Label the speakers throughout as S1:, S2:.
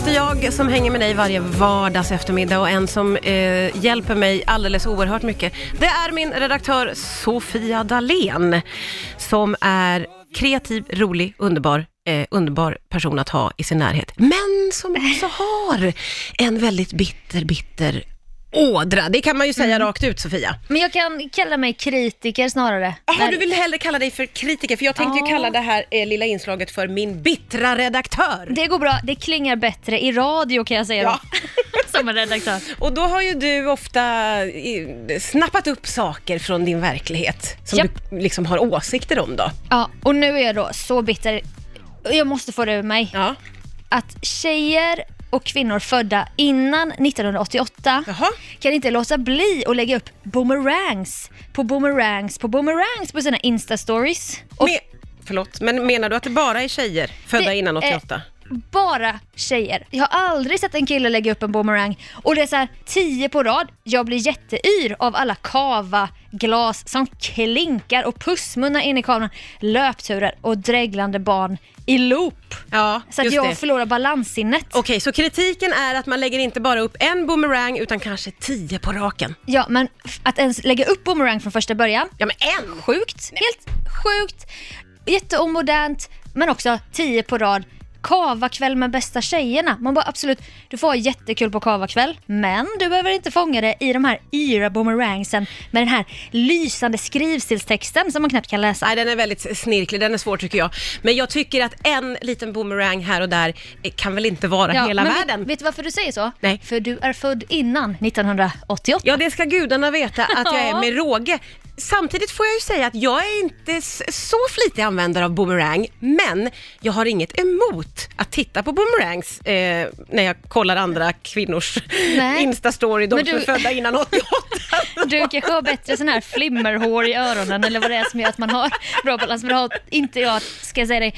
S1: heter jag som hänger med dig varje vardags eftermiddag och en som eh, hjälper mig alldeles oerhört mycket. Det är min redaktör Sofia Dalén som är kreativ, rolig, underbar, eh, underbar person att ha i sin närhet. Men som också har en väldigt bitter, bitter ådra. Det kan man ju säga rakt ut Sofia.
S2: Men jag kan kalla mig kritiker snarare.
S1: Jaha, du vill hellre kalla dig för kritiker, för jag tänkte ju
S2: Ja.
S1: kalla det här eh, lilla inslaget för min bittra redaktör.
S2: Det går bra, det klingar bättre i radio kan jag säga
S1: Ja.
S2: Som en redaktör.
S1: Och då har ju du ofta snappat upp saker från din verklighet som
S2: Japp.
S1: du liksom har åsikter om då.
S2: Ja, och nu är jag då så bitter. Jag måste få det ur mig.
S1: Ja.
S2: Att tjejer och kvinnor födda innan 1988
S1: Jaha.
S2: kan inte låta bli att lägga upp boomerangs på boomerangs på boomerangs på sina Insta-stories. Och
S1: Me- förlåt, men menar du att det bara är tjejer födda
S2: Det
S1: innan
S2: är-
S1: 88?
S2: Bara tjejer. Jag har aldrig sett en kille lägga upp en boomerang och det är så här tio på rad. Jag blir jätteyr av alla kava glas som klinkar och pussmunnar in i kameran, löpturer och dreglande barn i loop.
S1: Ja,
S2: Så att jag
S1: det.
S2: förlorar balanssinnet.
S1: Okej, så kritiken är att man lägger inte bara upp en boomerang utan kanske tio på raken.
S2: Ja, men att ens lägga upp boomerang från första början,
S1: Ja, men en!
S2: sjukt. Helt sjukt. Jätteomodernt, men också tio på rad. Kavakväll med bästa tjejerna. Man bara absolut, du får ha jättekul på kavakväll, men du behöver inte fånga det i de här yra boomerangsen med den här lysande skrivstilstexten som man knappt kan läsa.
S1: Nej, den är väldigt snirklig, den är svår tycker jag. Men jag tycker att en liten boomerang här och där kan väl inte vara hela
S2: men
S1: världen?
S2: Vet, vet du varför du säger så?
S1: Nej.
S2: För du är född innan 1988.
S1: Ja, det ska gudarna veta att jag är
S2: Ja.
S1: med råge. Samtidigt får jag ju säga att jag är inte så flitig användare av boomerang, men jag har inget emot att titta på boomerangs eh, när jag kollar andra kvinnors. Insta-story, de
S2: Men
S1: som är
S2: du-
S1: födda innan 88.
S2: Du kanske har bättre sån här flimmerhår i öronen eller vad det är som gör att man har bra balans. Men det har inte jag, ska jag säga dig.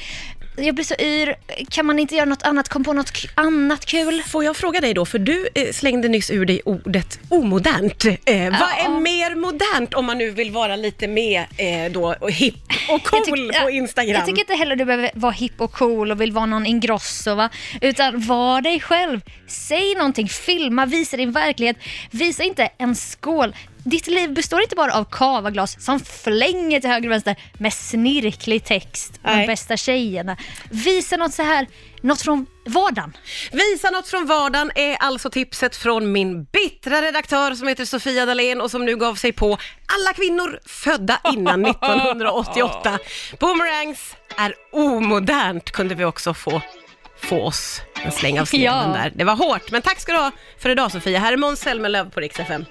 S2: Jag blir så yr. Kan man inte göra något annat? Kom på något annat kul?
S1: Får jag fråga dig då, för du eh, slängde nyss ur dig ordet omodernt. Eh, Vad är mer modernt om man nu vill vara lite mer eh, då, och hipp och cool
S2: tycker-
S1: på
S2: ja,
S1: Instagram?
S2: Jag tycker inte heller du behöver vara hipp och cool och vill vara någon Ingrosso va. Utan var dig själv. Säg någonting, filma, visa din verklighet. Visa inte en skål. Ditt liv består inte bara av kavaglas som flänger till höger och vänster med snirklig text om
S1: Nej.
S2: bästa tjejerna. Visa något så här, något från vardagen.
S1: Visa något från vardagen är alltså tipset från min bittra redaktör som heter Sofia Dalén och som nu gav sig på alla kvinnor födda innan 1988. Boomerangs är omodernt kunde vi också få, få oss en släng av sleven
S2: Ja.
S1: där. Det var hårt, men tack ska du ha för idag Sofia. Här är Måns Zelmerlöw på Rix FM.